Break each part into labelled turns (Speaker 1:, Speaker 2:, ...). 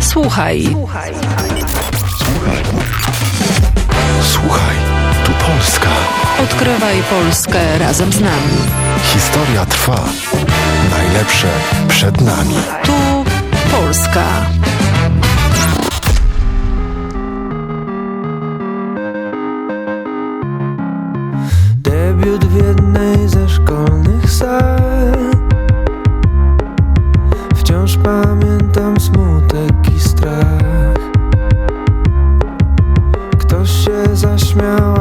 Speaker 1: Słuchaj.
Speaker 2: Słuchaj. Słuchaj, tu Polska.
Speaker 1: Odkrywaj Polskę razem z nami.
Speaker 2: Historia trwa. Najlepsze przed nami.
Speaker 1: Tu Polska.
Speaker 3: Debiut w jednej ze szkolnych sal Wciąż pamiętam smutek i strach. Ktoś się zaśmiał,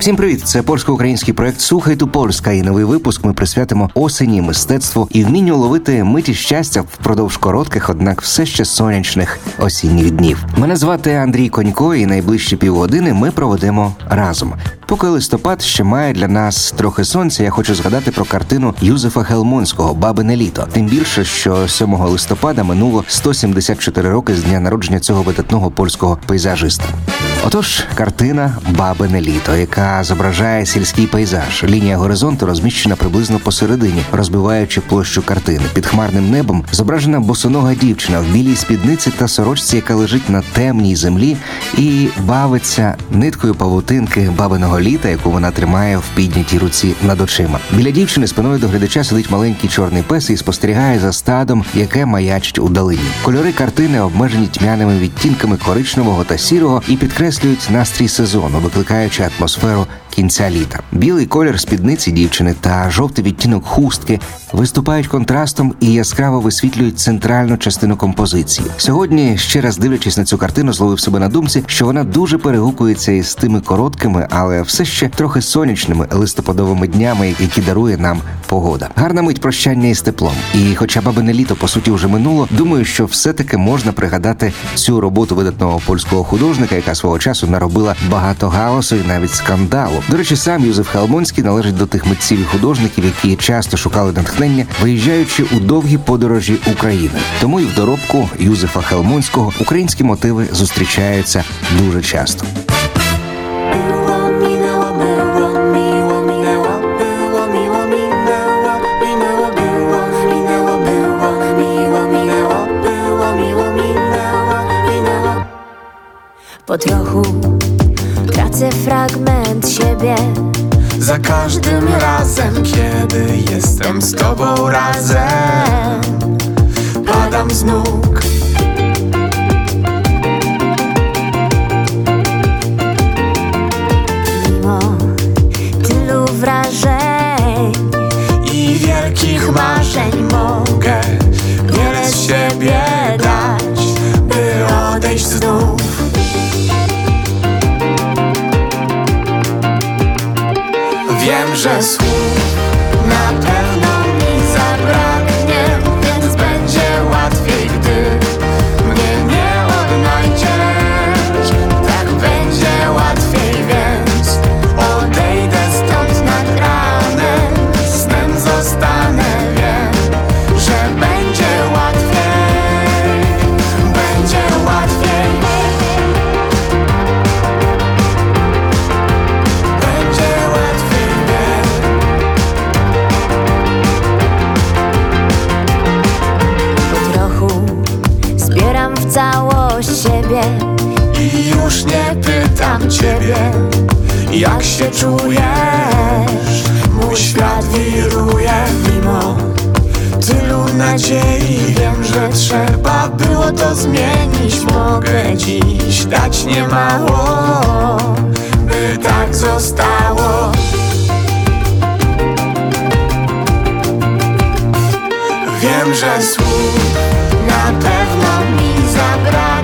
Speaker 4: Всім привіт! Це польсько-український проект Слухай ту Польська. І новий випуск ми присвятимо осені, мистецтву і вмінню ловити миті щастя впродовж коротких, однак все ще сонячних осінніх днів. Мене звати Андрій Конько, і найближчі півгодини ми проведемо разом. Поки листопад ще має для нас трохи сонця, я хочу згадати про картину Юзефа Хелмонського Бабине літо. Тим більше, що 7 листопада минуло 174 роки з дня народження цього видатного польського пейзажиста. Отож, картина Бабине літо, яка зображає сільський пейзаж. Лінія горизонту розміщена приблизно посередині, розбиваючи площу картини. Під хмарним небом зображена босонога дівчина в білій спідниці та сорочці, яка лежить на темній землі і бавиться ниткою павутинки бабиного літа, яку вона тримає в піднятій руці над очима. Біля дівчини спиною до глядача сидить маленький чорний пес і спостерігає за стадом, яке маячить у долині. Кольори картини обмежені тьмяними відтінками коричневого та сірого і підкреслюють настрій сезону, викликаючи атмосферу кінця літа. Білий колір спідниці дівчини та жовтий відтінок хустки виступають контрастом і яскраво висвітлюють центральну частину композиції. Сьогодні, ще раз дивлячись на цю картину, зловив себе на думці, що вона дуже перегукується із тими короткими, але все ще трохи сонячними листопадовими днями, які дарує нам погода. Гарна мить прощання із теплом. І, хоча бабине літо по суті вже минуло, думаю, що все-таки можна пригадати цю роботу видатного польського художника, яка свого часу наробила багато галасу і навіть скандалу. До речі, сам Юзеф Халмонський належить до тих митців і художників, які часто шукали натхнення, виїжджаючи у довгі подорожі України. Тому і в доробку Юзефа Халмонського українські мотиви зустрічаються дуже часто.
Speaker 5: Za każdym razem, kiedy jestem z tobą razem. Padam z nóg.
Speaker 6: Mimo tylu wrażeń
Speaker 5: i wielkich marzeń Just. Się czujesz? Mój świat wiruje mimo tylu nadziei. Wiem, że trzeba było to zmienić. Mogę dziś dać niemało, by tak zostało. Wiem, że słów na pewno mi zabraknie,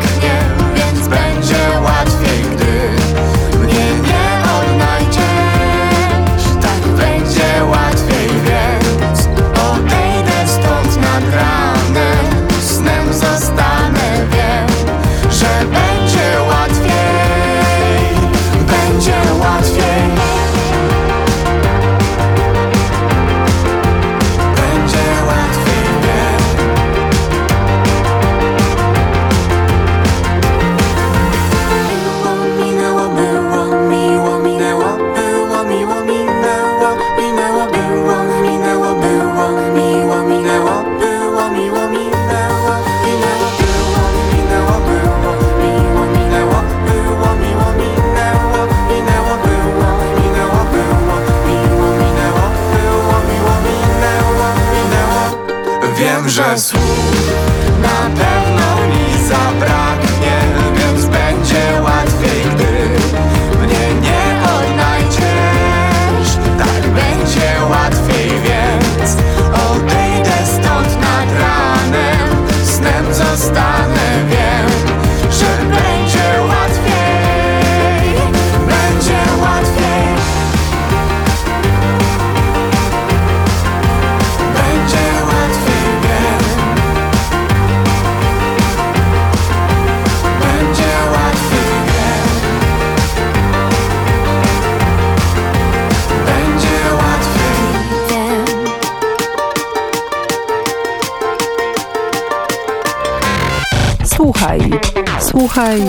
Speaker 1: słuchaj.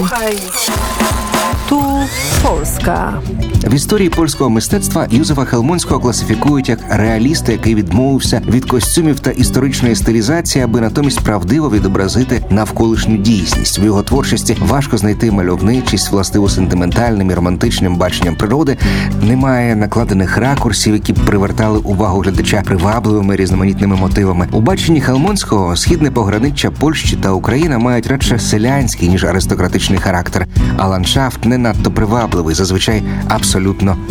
Speaker 1: Tu Polska.
Speaker 4: В історії польського мистецтва Юзефа Хелмонського класифікують як реаліста, який відмовився від костюмів та історичної стилізації, аби натомість правдиво відобразити навколишню дійсність. В його творчості важко знайти мальовничість, властиву сентиментальним і романтичним баченням природи. Немає накладених ракурсів, які б привертали увагу глядача привабливими різноманітними мотивами. У баченні Хелмонського східне пограниччя Польщі та Україна мають радше селянський ніж аристократичний характер, а ландшафт не надто привабливий, зазвичай абсолютно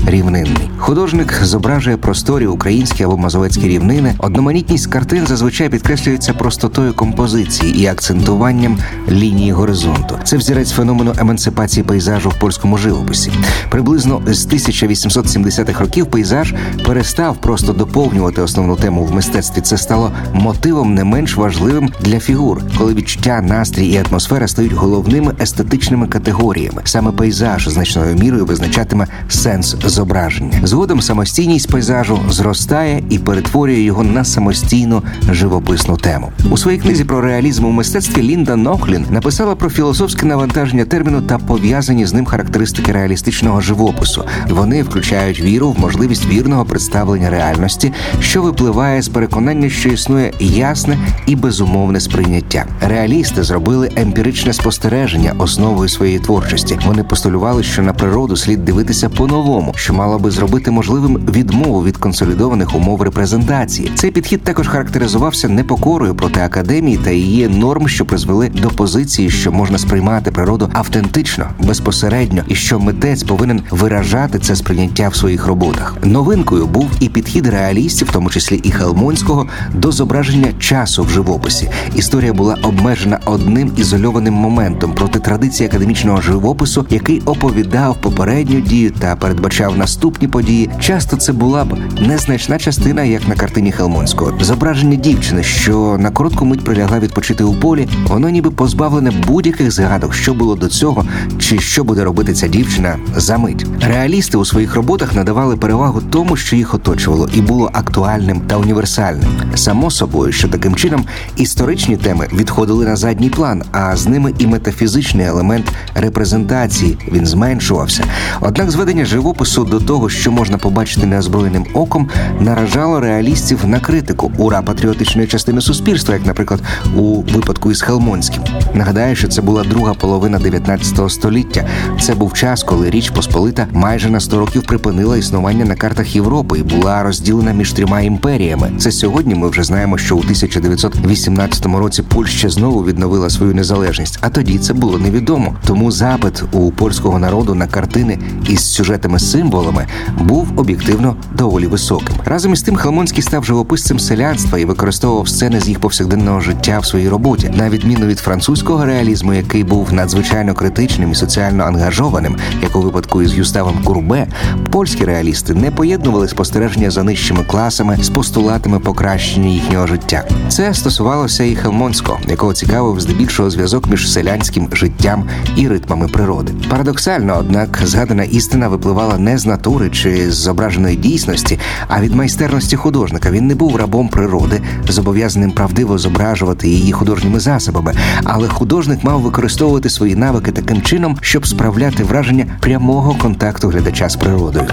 Speaker 4: рівнинний. Художник зображує просторі українські або мазовецькі рівнини. Одноманітність картин зазвичай підкреслюється простотою композиції і акцентуванням лінії горизонту. Це взірець феномену емансипації пейзажу в польському живописі. Приблизно з 1870-х років пейзаж перестав просто доповнювати основну тему в мистецтві. Це стало мотивом не менш важливим для фігур, коли відчуття, настрій і атмосфера стають головними естетичними категоріями. Саме пейзаж значною мірою визначатиме сенс зображення. Згодом самостійність пейзажу зростає і перетворює його на самостійну живописну тему. У своїй книзі про реалізм у мистецтві Лінда Нохлін написала про філософське навантаження терміну та пов'язані з ним характеристики реалістичного живопису. Вони включають віру в можливість вірного представлення реальності, що випливає з переконання, що існує ясне і безумовне сприйняття. Реалісти зробили емпіричне спостереження основою своєї творчості. Вони постулювали, що на природу слід дивитися по-новому, що мало би зробити можливим відмову від консолідованих умов репрезентації. Цей підхід також характеризувався непокорою проти академії та її норм, що призвели до позиції, що можна сприймати природу автентично, безпосередньо, і що митець повинен виражати це сприйняття в своїх роботах. Новинкою був і підхід реалістів, в тому числі і Хелмонського, до зображення часу в живописі. Історія була обмежена одним ізольованим моментом проти традиції академічного живопису, який оповідав попередню дію та передбачав наступні події. Часто це була б незначна частина, як на картині Хелмонського. Зображення дівчини, що на коротку мить прилягла відпочити у полі, воно ніби позбавлене будь-яких згадок, що було до цього, чи що буде робити ця дівчина за мить. Реалісти у своїх роботах надавали перевагу тому, що їх оточувало, і було актуальним та універсальним. Само собою, що таким чином історичні теми відходили на задній план, а з ними і метафізичний елемент репрезентації він зменшувався. Однак зведення живопису до того, що можна побачити неозброєним оком, наражало реалістів на критику ура патріотичної частини суспільства, як, наприклад, у випадку із Хелмонським. Нагадаю, що це була друга половина 19 століття. Це був час, коли Річ Посполита майже на 100 років припинила існування на картах Європи і була розділена між трьома імперіями. Це сьогодні ми вже знаємо, що у 1918 році Польща знову відновила свою незалежність. А тоді це було невідомо. Тому запит у польського народу на картини із сюжетами-символами був об'єктивно доволі високим. Разом із тим, Хелмонський став живописцем селянства і використовував сцени з їх повсякденного життя в своїй роботі, на відміну від французького реалізму, який був надзвичайно критичним і соціально ангажованим, як у випадку із Юставом Курбе, польські реалісти не поєднували спостереження за нижчими класами з постулатами покращення їхнього життя. Це стосувалося і Хелмонського, якого цікавив здебільшого зв'язок між селянським життям і ритмами природи. Парадоксально, однак, згадана істина випливала не з натури чи з зображеної дійсності, а від майстерності художника. Він не був рабом природи, зобов'язаним правдиво зображувати її художніми засобами, але художник мав використовувати свої навики таким чином, щоб справляти враження прямого контакту глядача з природою.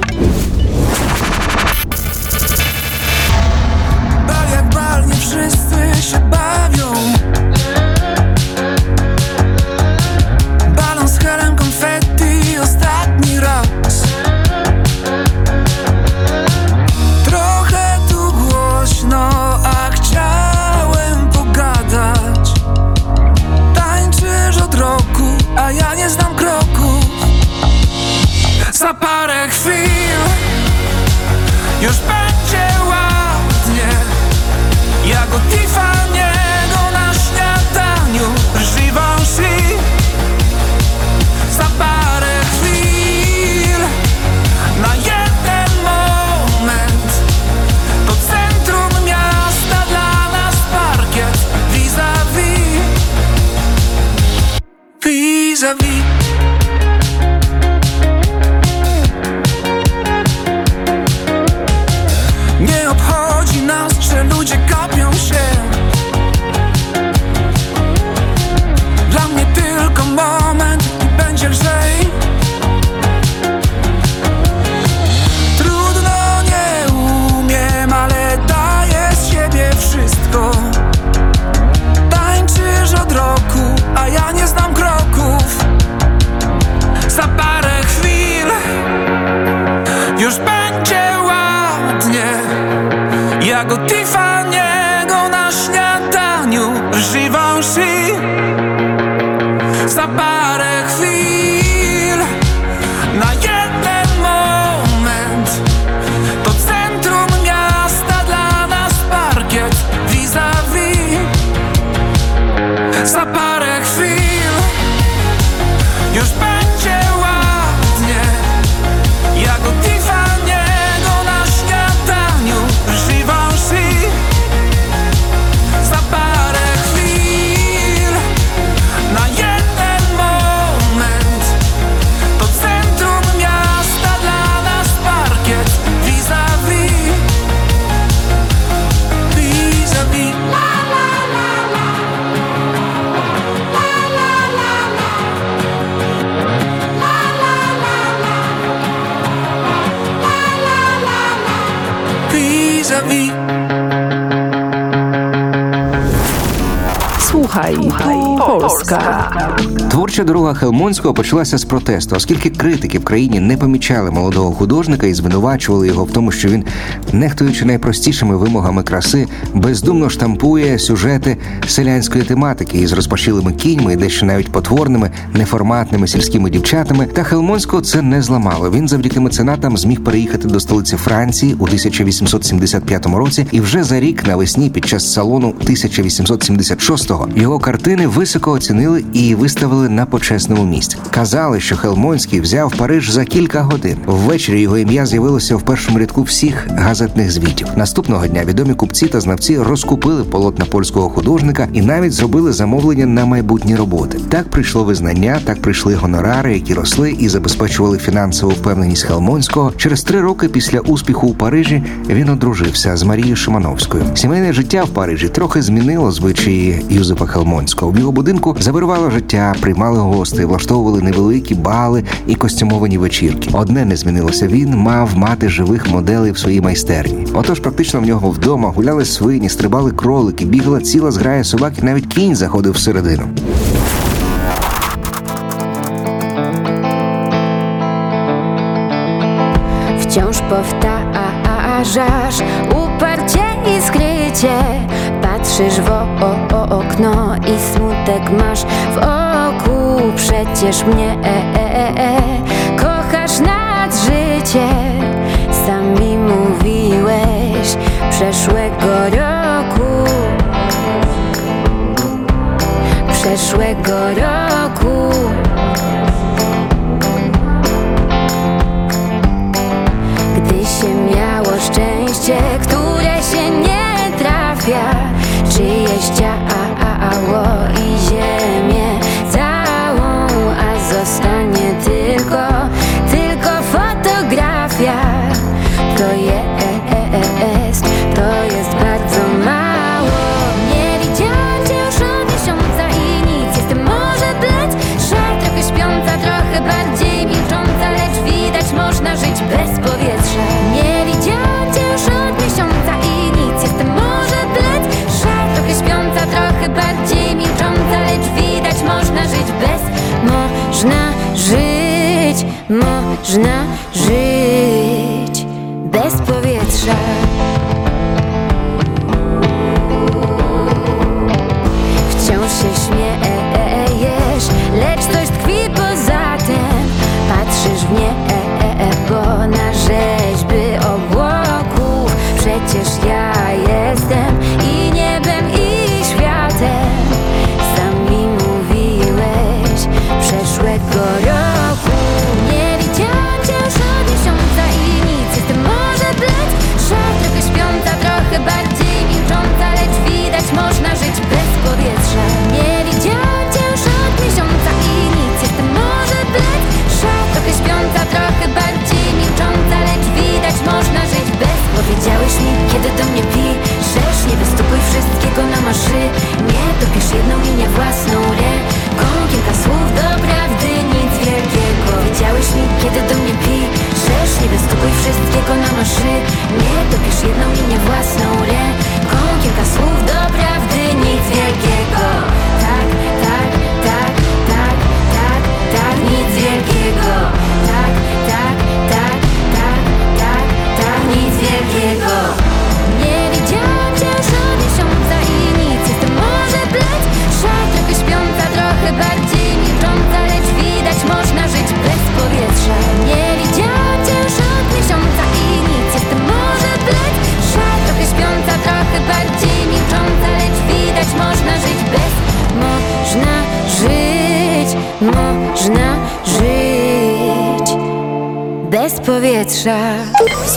Speaker 7: Tak jak
Speaker 5: Love me.
Speaker 1: Słuchaj, Polska.
Speaker 4: Творча дорога Хелмонського почалася з протесту, оскільки критики в країні не помічали молодого художника і звинувачували його в тому, що він, нехтуючи найпростішими вимогами краси, бездумно штампує сюжети селянської тематики із розпашілими кіньми і дещо навіть потворними, неформатними сільськими дівчатами. Та Хелмонського це не зламало. Він завдяки меценатам зміг переїхати до столиці Франції у 1875 році, і вже за рік навесні під час салону 1876-го його картини високо оцінили і виставили на почесному місці. Казали, що Хелмонський взяв Париж за кілька годин. Ввечері його ім'я з'явилося в першому рядку всіх газетних звітів. Наступного дня відомі купці та знавці розкупили полотна польського художника і навіть зробили замовлення на майбутні роботи. Так прийшло визнання, так прийшли гонорари, які росли і забезпечували фінансову впевненість Хелмонського. Через три роки після успіху у Парижі він одружився з Марією Шимановською. Сімейне життя в Парижі трохи змінило звичаї Юзефа Хелмонського. В його будинку завирувало життя, приймали гостей, влаштовували невеликі бали і костюмовані вечірки. Одне не змінилося. Він мав мати живих моделей в своїй майстерні. Отож, практично в нього вдома гуляли свині, стрибали кролики, бігла ціла зграя собак, і навіть кінь заходив всередину.
Speaker 6: Wciąż powtarzasz uparcie i skrycie Patrzysz w o, o, okno i smutek masz w oku. Przecież mnie e, e, e, kochasz nad życie. Sami mówiłeś przeszłego roku. Przeszłego roku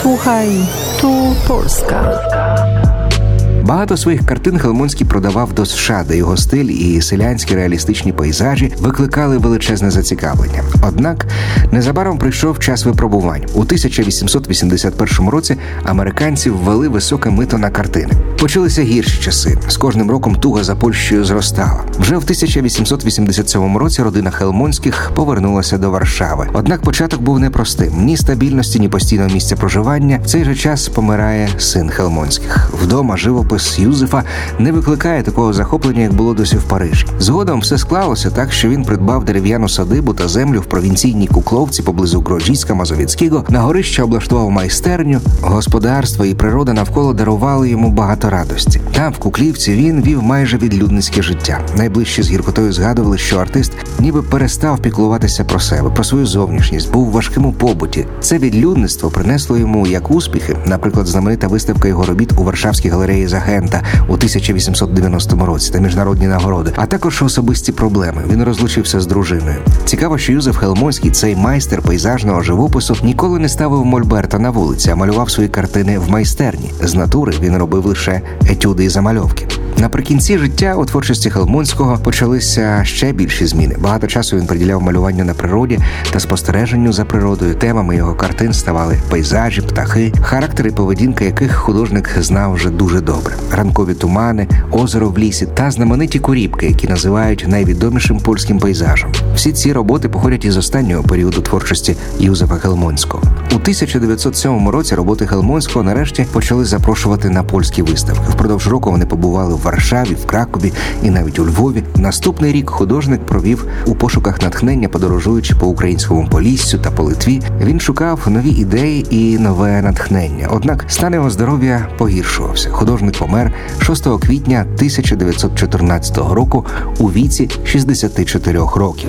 Speaker 1: Słuchaj, tu Polska.
Speaker 4: Багато своїх картин Хелмонський продавав до США, де його стиль і селянські реалістичні пейзажі викликали величезне зацікавлення. Однак незабаром прийшов час випробувань. У 1881 році американці ввели високе мито на картини. Почалися гірші часи. З кожним роком туга за Польщею зростала. Вже в 1887 році родина Хелмонських повернулася до Варшави. Однак початок був непростим: ні стабільності, ні постійного місця проживання. В цей же час помирає син Хелмонських. Вдома живопис Юзефа не викликає такого захоплення, як було досі в Парижі. Згодом все склалося так, що він придбав дерев'яну садибу та землю в провінційній Кукловці поблизу Гроджіська Мазовіцького. На горища облаштував майстерню. Господарство і природа навколо дарували йому багато радості. Там, в Куклівці, він вів майже відлюдницьке життя. Найближчі з гіркотою згадували, що артист ніби перестав піклуватися про себе, про свою зовнішність, був в важкому побуті. Це відлюдництво принесло йому як успіхи, наприклад, знаменита виставка його робіт у Варшавській галереї Загента у 1890 році та міжнародні нагороди, а також особисті проблеми. Він розлучився з дружиною. Цікаво, що Юзеф Хелмонський, цей майстер пейзажного живопису, ніколи не ставив мольберта на вулиці, а малював свої картини в майстерні. З натури він робив лише етюди і замальовки. Наприкінці життя у творчості Хелмонського почалися ще більші зміни. Багато часу він приділяв малюванню на природі та спостереженню за природою. Темами його картин ставали пейзажі, птахи, характери поведінки яких художник знав вже дуже добре: ранкові тумани, озеро в лісі та знамениті куріпки, які називають найвідомішим польським пейзажем. Всі ці роботи походять із останнього періоду творчості Юзефа Хелмонського. У 1907 році роботи Хелмонського нарешті почали запрошувати на польські виставки. Впродовж року вони побували в Варшаві, в Кракові і навіть у Львові. Наступний рік художник провів у пошуках натхнення, подорожуючи по українському поліссю та по Литві. Він шукав нові ідеї і нове натхнення. Однак стан його здоров'я погіршувався. Художник помер 6 квітня 1914 року у віці 64 років.